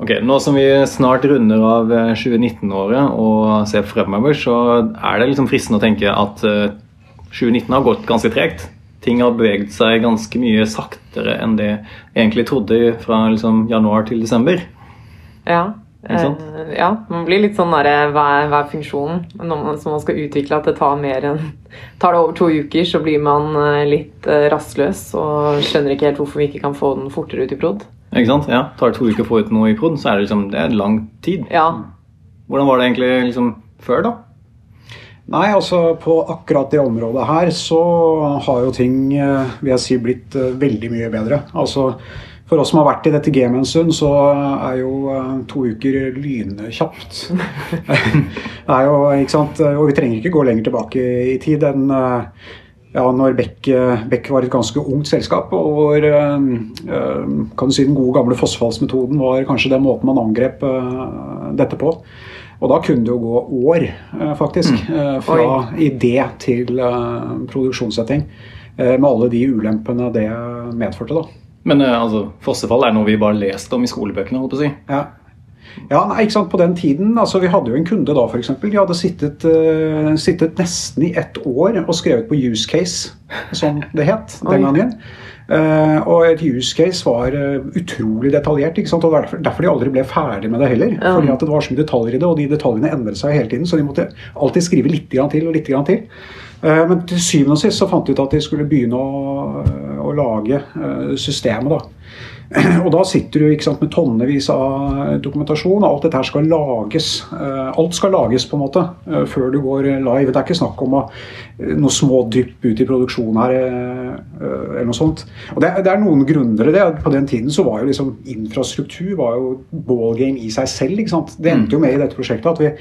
Ok, Nå som vi snart runder av 2019-året og ser fremover, så er det liksom fristende å tenke at 2019 har gått ganske tregt. Ting har beveget seg ganske mye saktere enn det jeg egentlig trodde fra liksom januar til desember. Ja. Eh, ja, man blir litt sånn derre hva, hva, er funksjonen? Når man, man skal utvikle at det tar mer enn Tar det over to uker, så blir man eh, litt eh, rastløs og skjønner ikke helt hvorfor vi ikke kan få den fortere ut i prod. Ikke sant? Ja, Tar det to uker å få ut noe i prod, så er det liksom det er lang tid. Ja. Hvordan var det egentlig liksom før, da? Nei, altså på akkurat det området her så har jo ting vil jeg si, blitt veldig mye bedre. Altså for oss som har vært i dette gamet en stund, så er jo uh, to uker lynkjapt. det er jo, ikke sant? Og vi trenger ikke gå lenger tilbake i tid enn ja, når Beck, Beck, var et ganske ungt selskap. og hvor uh, kan du si Den gode gamle fossefallsmetoden var kanskje den måten man angrep dette på. Og da kunne det jo gå år, faktisk. Mm. Fra Oi. idé til produksjonssetting. Med alle de ulempene det medførte. da. Men altså, fossefall er noe vi bare leste om i skolebøkene? holdt på å si. Ja. Ja, nei, ikke sant, På den tiden, altså Vi hadde jo en kunde da, f.eks. De hadde sittet, uh, sittet, nesten i ett år og skrevet på use case, som det het den gangen. Uh, og et use case var uh, utrolig detaljert. ikke sant, og derfor, derfor, de aldri ble ferdig med det heller. Ja. fordi at det var så mye detaljer i det, og de detaljene endret seg hele tiden. Så de måtte alltid skrive litt til og litt til. Uh, men til syvende og sist så fant de ut at de skulle begynne å å lage systemet. da. Og da sitter du sant, med tonnevis av dokumentasjon. Alt dette her skal lages. Eh, alt skal lages på en måte eh, før du går live. Det er ikke snakk om noe små drypp ut i produksjonen her. eller noe sånt. Og det, det er noen grunner det. På den tiden så var jo liksom infrastruktur var jo ball game i seg selv. ikke sant? Det endte jo med i dette prosjektet at vi,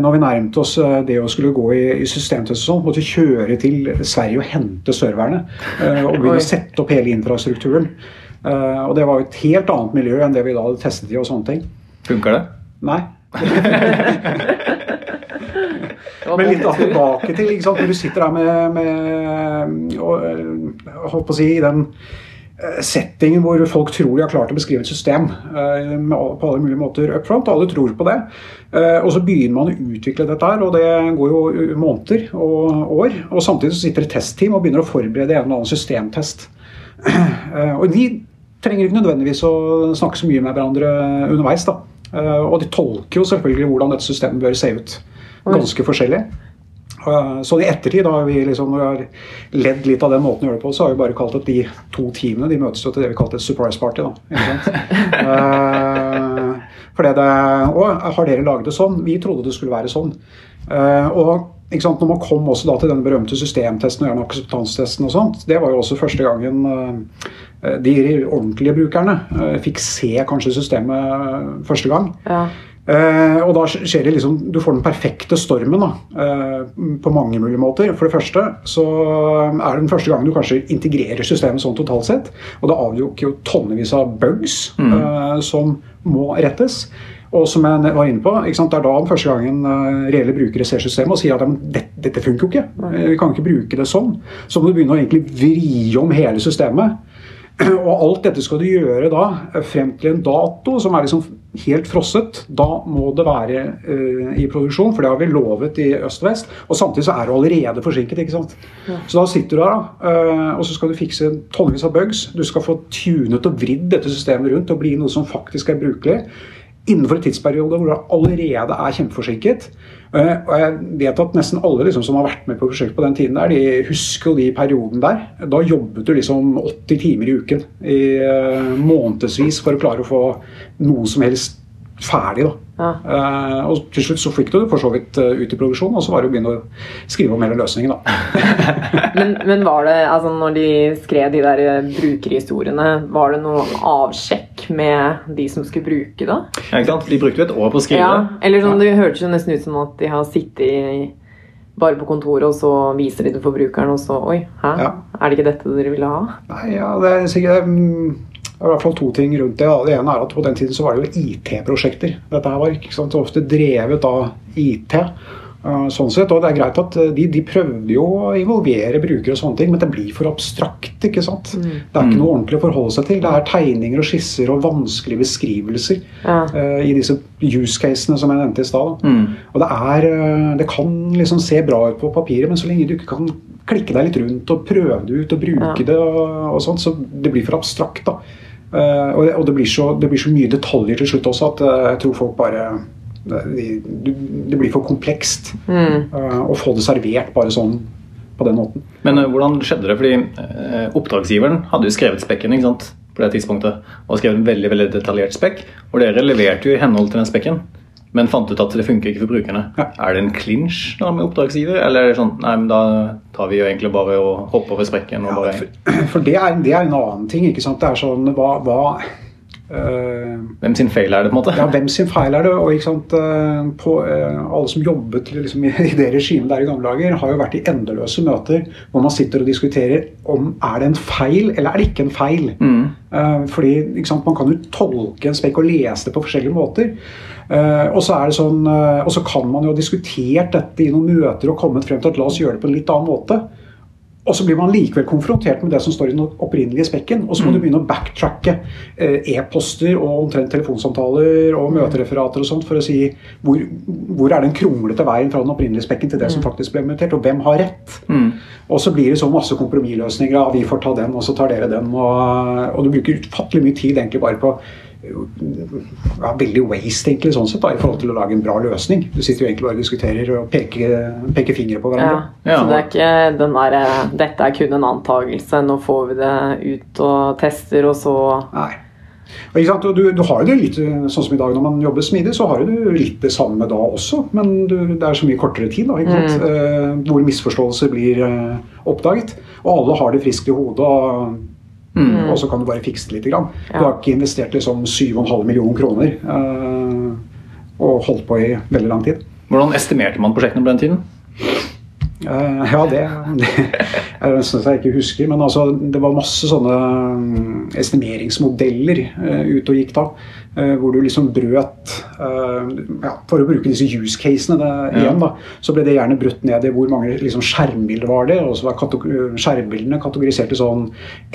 når vi nærmet oss det å skulle gå i, i systemtest og sånn, måtte vi kjøre til Sverige og hente serverne. Og begynne å sette opp hele infrastrukturen. Uh, og det var jo et helt annet miljø enn det vi da hadde testet i og sånne ting. Funker det? Nei. Men litt da tilbake til ikke sant? når du sitter der med, med og, eh, holdt på å si, i den eh, settingen hvor folk tror de har klart å beskrive et system på alle mulige måter up front. Alle tror på det. Og så begynner man å utvikle dette her, og det går jo måneder og år. Og samtidig så sitter et testteam og begynner å forberede en eller annen systemtest. Og de trenger ikke nødvendigvis å snakke så mye med hverandre underveis. da. Eh, og de tolker jo selvfølgelig hvordan dette systemet bør se ut. Ganske forskjellig. Eh, så i ettertid, da vi liksom har ledd litt av den måten å gjøre det på, så har vi bare kalt det de to teamene de møtes til det vi kalte et surprise party. da, uh, for det, Å, har dere laget det sånn? Vi trodde det skulle være sånn. og når man kom også da til den berømte systemtesten og akseptanstesten og sånt, det var jo også første gangen uh, de ordentlige brukerne fikk se kanskje systemet første gang. Ja. Og da skjer det liksom Du får den perfekte stormen da, på mange mulige måter. For det første så er det den første gangen du kanskje integrerer systemet sånn totalt sett. Og det avduker jo tonnevis av bugs mm. som må rettes. Og som jeg var inne på, Det er da den første gangen uh, reelle brukere ser systemet og sier at ja, dette, dette funker jo ikke. Uh, vi kan ikke bruke det sånn. Så må du begynne å egentlig vri om hele systemet. Og alt dette skal du gjøre da eh, frem til en dato som er liksom helt frosset. Da må det være uh, i produksjon, for det har vi lovet i øst og samtidig så er du allerede forsinket. ikke sant? Ja. Så da sitter du der, uh, og så skal du fikse tonnevis av bugs. Du skal få tunet og vridd dette systemet rundt og bli noe som faktisk er brukelig innenfor en tidsperiode hvor det allerede er kjempeforsinket. Eh, og jeg vet at nesten alle liksom, som har vært med på prosjekt på den tiden, der, de husker de perioden der. Da jobbet du liksom 80 timer i uken i uh, månedsvis for å klare å få noe som helst ferdig. da. Ja. Uh, og til slutt så fikk du det for så vidt uh, ut i produksjonen og så var det å begynne å skrive om hele løsningen. da. men, men, var det, altså når de skrev de der eh, brukerhistoriene, var det noe avsjekk med de som skulle bruke det? Ja, ikke sant? De brukte jo et år på å skrive. Ja, eller sånn, Det hørtes jo nesten ut som at de har sittet i, bare på kontoret, og så viser de det for brukeren, og så Oi, hæ? Ja. Er det ikke dette dere ville ha? Nei, ja, det er sikkert det er i hvert fall to ting rundt det. Det ene er at På den tiden så var det jo IT-prosjekter. Dette her var ikke sant, ofte drevet av IT. Sånn sett, og det er greit at de, de, prøvde jo å involvere brukere, og sånne ting, men det blir for abstrakt. ikke sant? Mm. Det er ikke noe ordentlig å forholde seg til. Det er tegninger og skisser og vanskelige beskrivelser ja. uh, i disse use casene som jeg nevnte i stad. Mm. Og det, er, det kan liksom se bra ut på papiret, men så lenge du ikke kan klikke deg litt rundt og prøve det ut og bruke ja. det, og, og sånt, så det blir for abstrakt. da. Uh, og, det, og det, blir så, det, blir så, mye detaljer til slutt også at jeg tror folk bare det blir for komplekst mm. uh, å få det servert bare sånn på den måten. Men uh, hvordan skjedde det? Fordi uh, oppdragsgiveren hadde jo skrevet spekken ikke sant? på det tidspunktet, og skrevet en veldig veldig detaljert spekk. Og dere leverte jo i henhold til den spekken, men fant ut at det funker ikke for brukerne. Ja. Er det en clinch da med oppdragsgiver, eller er det sånn nei, men da tar vi jo egentlig bare og hopper over sprekken? Og bare... for, for det, er, det, er, en annen ting. ikke sant? Det er sånn, hva, hva hvem sin feil er det? på en måte? Ja, hvem sin feil er det? og sant, uh, på, uh, Alle som jobbet liksom, i, det regimet der i gamle dager, har jo vært i endeløse møter hvor man sitter og diskuterer om er det en feil eller er det ikke en feil. Mm. fordi sant, Man kan jo tolke en spekk og lese det på forskjellige måter. og så er det sånn, og så kan man jo ha diskutert dette i noen møter og kommet frem til at la oss gjøre det på en litt annen måte. Og så blir man likevel konfrontert med det som står i den opprinnelige spekken. Og så må mm. du begynne å backtracke eh, e-poster og omtrent telefonsamtaler og møtereferater og sånt for å si hvor, hvor er den kronglete veien fra den opprinnelige spekken til det som mm. faktisk ble mutert, og hvem har rett? Mm. Og så blir det så masse kompromissløsninger. Ja, vi får ta den, og så tar dere den. Og, og du bruker utfattelig mye tid egentlig bare på ja, veldig waste egentlig sånn sett da, i forhold til å lage en bra løsning. Du sitter jo egentlig bare og diskuterer og peker, peker fingre på hverandre. Ja, ja. Så det er ikke den der, eh, 'dette er kun en antakelse, nå får vi det ut og tester', og så Nei. Og du, du, har jo det litt sånn som i dag når man jobber smidig, så har du litt det samme da også, men du, det er så mye kortere tid. da, ikke sant? Mm. Eh, hvor misforståelser blir eh, oppdaget. Og alle har det friskt i hodet. og Mm. Og så kan du bare fikse det litt. Grann. Ja. Du har ikke investert liksom 7,5 millioner kroner uh, og holdt på i veldig lang tid. Hvordan estimerte man prosjektene på den tiden? Uh, ja, det, det jeg synes jeg ikke husker. Men altså, det var masse sånne mm, estimeringsmodeller uh, ute og gikk da. Uh, hvor du liksom brøt ja, For å bruke disse use casene det, ja. igjen, da, så ble det gjerne brutt ned i hvor mange liksom, skjermbilder var det. Og så var kategor skjermbildene kategorisert i sånn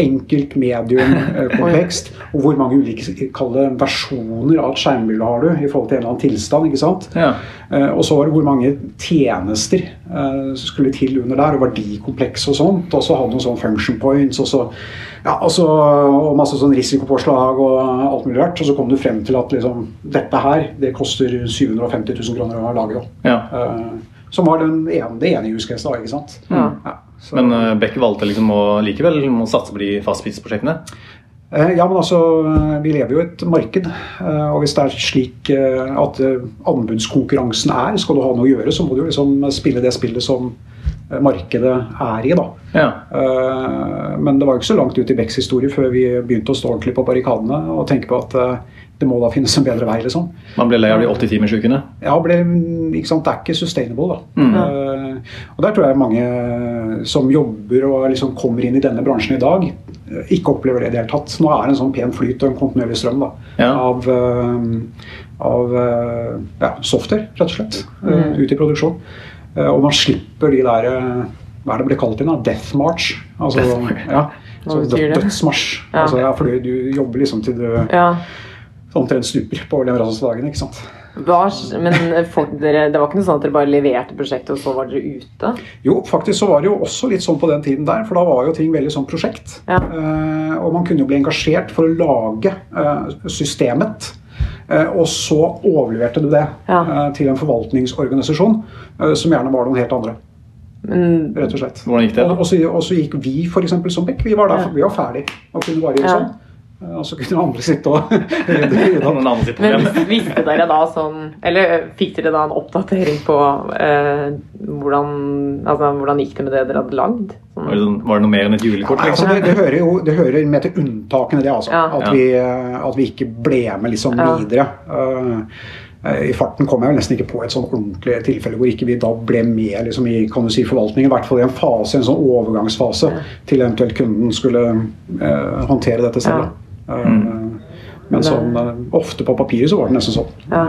enkelt, medium, komplekst. og hvor mange ulike kalde, versjoner av et skjermbilde har du i forhold til en eller annen tilstand. ikke sant? Ja. og så var det hvor mange tjenester skulle til under der, og verdikompleks og sånt. Og så hadde noen sånne function points og, så, ja, altså, og masse sånn risikopåslag og alt mulig rart. Og så kom du frem til at liksom, dette her det koster 750 000 kroner å lage. Ja. Uh, som var den ene, det ene use case, da. ikke sant? Ja. Ja, Men uh, Beck valgte liksom å likevel å satse på de fastprisprosjektene? Eh, ja, men altså, Vi lever jo i et marked. og Hvis det er slik at anbudskonkurransen er, skal du ha noe å gjøre, så må du liksom spille det spillet som markedet er i. da. Ja. Uh, men det var jo ikke så langt ut i Becks historie før vi begynte å stå ordentlig på barrikadene og tenke på at uh, det må da finnes en bedre vei. liksom. Man ble lei av de 80-timersukene? Ja, ble, ikke sant? det er ikke sustainable. da. Mm. Og Der tror jeg mange som jobber og liksom kommer inn i denne bransjen i dag, ikke opplever det i det hele tatt. Nå er det en sånn pen flyt og en kontinuerlig strøm da, ja. av, av ja, software, rett og slett, mm. ut i produksjon. Eh, og man slipper de der eh, Hva er det ble kalt inn? Death March. Altså, ja, så dødsmarsj. Altså, ja, fordi du jobber liksom til du ja. omtrent stuper på leveransesdagen. ikke sant? Men dere, det var ikke noe sånn at dere bare leverte prosjektet, og så var dere ute? Jo, faktisk så var det jo også litt sånn på den tiden der, for da var jo ting veldig sånn prosjekt. Ja. Og man kunne jo bli engasjert for å lage systemet. Eh, og så overleverte du det ja. Eh, til en forvaltningsorganisasjon, eh, som gjerne var noen helt andre. Rett og slett. Hvordan gikk det? Og, og, så, gikk vi for eksempel, som Beck. Vi var, der, ja. vi var ferdig og kunne bare gjøre ja. sånn. Og så kunne andre sitte og Men visste dere da sånn Eller fikk dere da en oppdatering på eh, hvordan, altså, hvordan gikk det med det dere hadde lagd? Sånn. Var, det, sånn, var, det, noe mer enn et julekort? Ja, altså, det, det, hører jo det hører med til unntakene, det. altså. Ja. At, vi, at, vi, ikke ble med liksom videre. Uh, i farten kom jeg nesten ikke på et sånn ordentlig tilfelle hvor ikke vi da ble med liksom, i kan du si, forvaltningen. I hvert fall i en fase, en sånn overgangsfase ja. til eventuelt kunden skulle uh, håndtere dette selv. Ja. Mm. Men sånn, ofte på papiret så var det nesten sånn. Ja.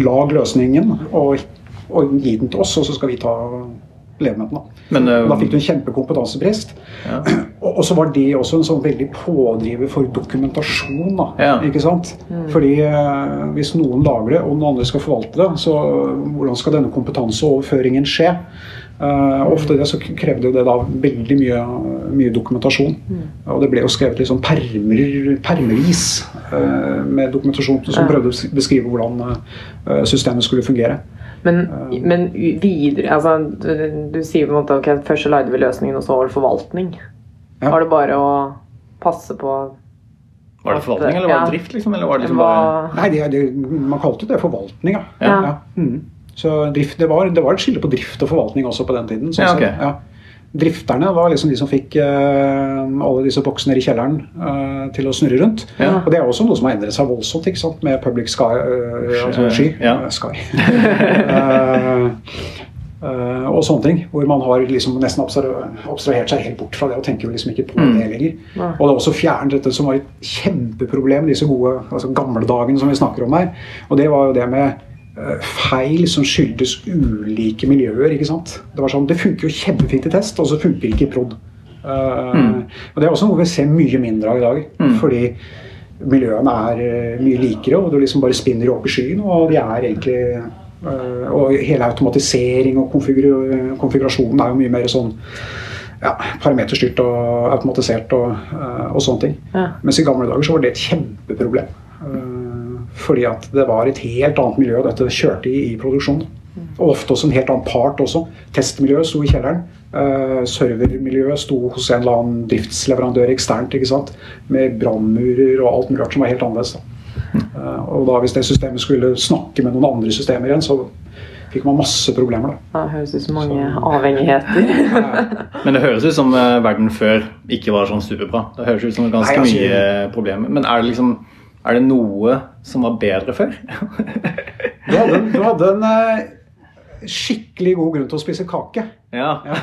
Lag løsningen og og gi den til oss, og så skal vi ta leve med den. Da, Men, uh, da fikk du en kjempekompetansebrist. Ja. Og, så var det også en sånn veldig pådriver for dokumentasjon. da, ja. ikke sant? Mm. Fordi Hvis noen lager det, og noen andre skal forvalte det, så hvordan skal denne kompetanseoverføringen skje? Uh, ofte det så krevde det da veldig mye, mye dokumentasjon. Mm. Og det ble jo skrevet sånn permer, permevis uh, med dokumentasjon som prøvde å beskrive hvordan uh, systemet skulle fungere. Men, men videre altså, du, du, sier på en måte ok, først så lagde vi løsningen, og så var det forvaltning. Ja. Var det bare å passe på Var det forvaltning, eller var det drift? liksom? Eller var det liksom bare... Nei, det, det, man kalte det forvaltning, ja. ja. ja. Mm. Så drift, det, var, det var et skille på drift og forvaltning også på den tiden. Sånn ja, okay. ja. Drifterne var liksom de som fikk uh, alle disse boksene i kjelleren uh, til å snurre rundt. Ja. Og det er også noe som har endret seg voldsomt ikke sant? med public sky, uh, altså sky. Ja. sky. og sånne ting. Hvor man har liksom nesten abstrahert seg helt bort fra det og tenker liksom ikke på mm. det lenger. Ja. Og det er også fjernet dette som var et kjempeproblem, disse gode altså gamle dagene som vi snakker om her. Og det var jo det med feil som skyldes ulike miljøer. ikke sant? Det var sånn, det funker jo kjempefint i test, og så funker det ikke i prod. Uh, mm. Og Det er også noe vi ser mye mindre av i dag. Mm. Fordi miljøene er uh, mye likere, og du liksom bare spinner opp i skyen. Og de er egentlig Og hele automatisering og konfigur konfigurasjonen er jo mye mer sånn ja, parameterstyrt og automatisert og, og sånne ting. Ja. Mens i gamle dager så var det et kjempeproblem. Fordi at det var et helt annet miljø dette kjørte i i produksjonen. Og ofte også en helt annen part også. Testmiljøet sto i kjelleren. Uh, servermiljøet sto hos en eller annen driftsleverandør eksternt. ikke sant? Med brannmurer og alt mulig rart som var helt annerledes. Uh, og da hvis det systemet skulle snakke med noen andre systemer igjen, så fikk man masse problemer. Da. Det høres ut som mange så, avhengigheter. Men det høres ut som uh, verden før ikke var sånn superbra. Det høres ut som ganske Nei, altså, mye problemer. Men er det liksom er det noe som var bedre før? du, hadde, du hadde en uh, skikkelig god grunn til å spise kake. Ja. ja.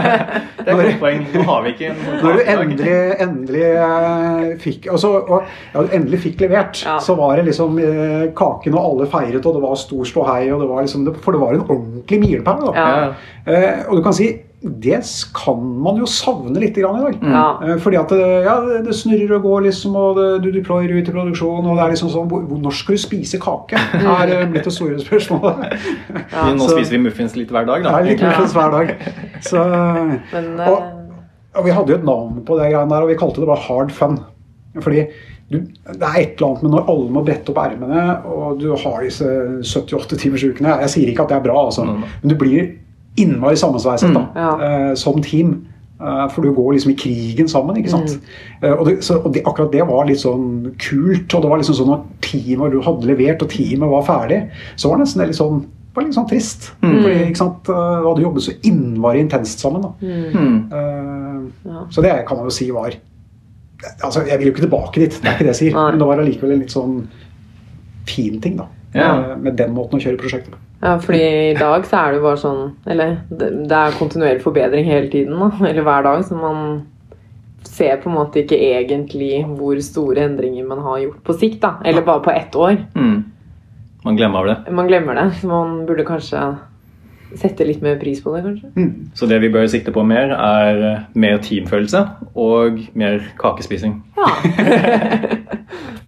det er et godt poeng. Nå har vi ikke noen Når du endelig, endelig uh, fikk altså, og, ja, endelig fikk levert, ja. så var det liksom uh, kaken og alle feiret, og det var stor ståhei, liksom, for det var en ordentlig milepæl. og du kan si det kan man jo savne litt i dag. Ja. Eh, fordi at det, ja, det, snurrer og går, liksom, og det, du deployer ut i produksjon. og det er liksom sånn, hvor, Når skal du spise kake? Det er eh, blitt det store spørsmålet. Ja. Nå så, spiser vi muffins litt hver dag, da. Ja, litt muffins hver dag. Så, Men, og, og, vi hadde jo et navn på det greiene der, og vi kalte det bare hard fun. Fordi du, det er et eller annet med når alle må brette opp ermene, og du har disse 78 timers ukene. Jeg sier ikke at det er bra, altså. men du blir innmari sammensveiset mm, ja. uh, som team. Uh, for du går liksom i krigen sammen. ikke sant? Mm. Uh, og, det, så, og det, akkurat det var litt sånn kult. og det var liksom sånn Når teamet du hadde levert, og teamet var ferdig, så var det nesten litt sånn var litt sånn trist. Mm. Fordi ikke sant, Du hadde jobbet så innmari intenst sammen. da. Mm. Ja. Så det kan man jo si var altså Jeg vil jo ikke tilbake dit, det er ikke det jeg sier. Men det var allikevel en litt sånn fin ting. da. Ja. Med den måten å kjøre prosjektet på. Ja, fordi i dag så er det jo bare sånn Eller det er kontinuerlig forbedring hele tiden, da. Eller hver dag. Så man ser på en måte ikke egentlig hvor store endringer man har gjort på sikt. da Eller bare på ett år. Mm. Man glemmer det. Man glemmer det. Så man burde kanskje sette litt mer pris på det, kanskje. Mm. Så det vi bør sikte på mer, er mer teamfølelse og mer kakespising. Ja.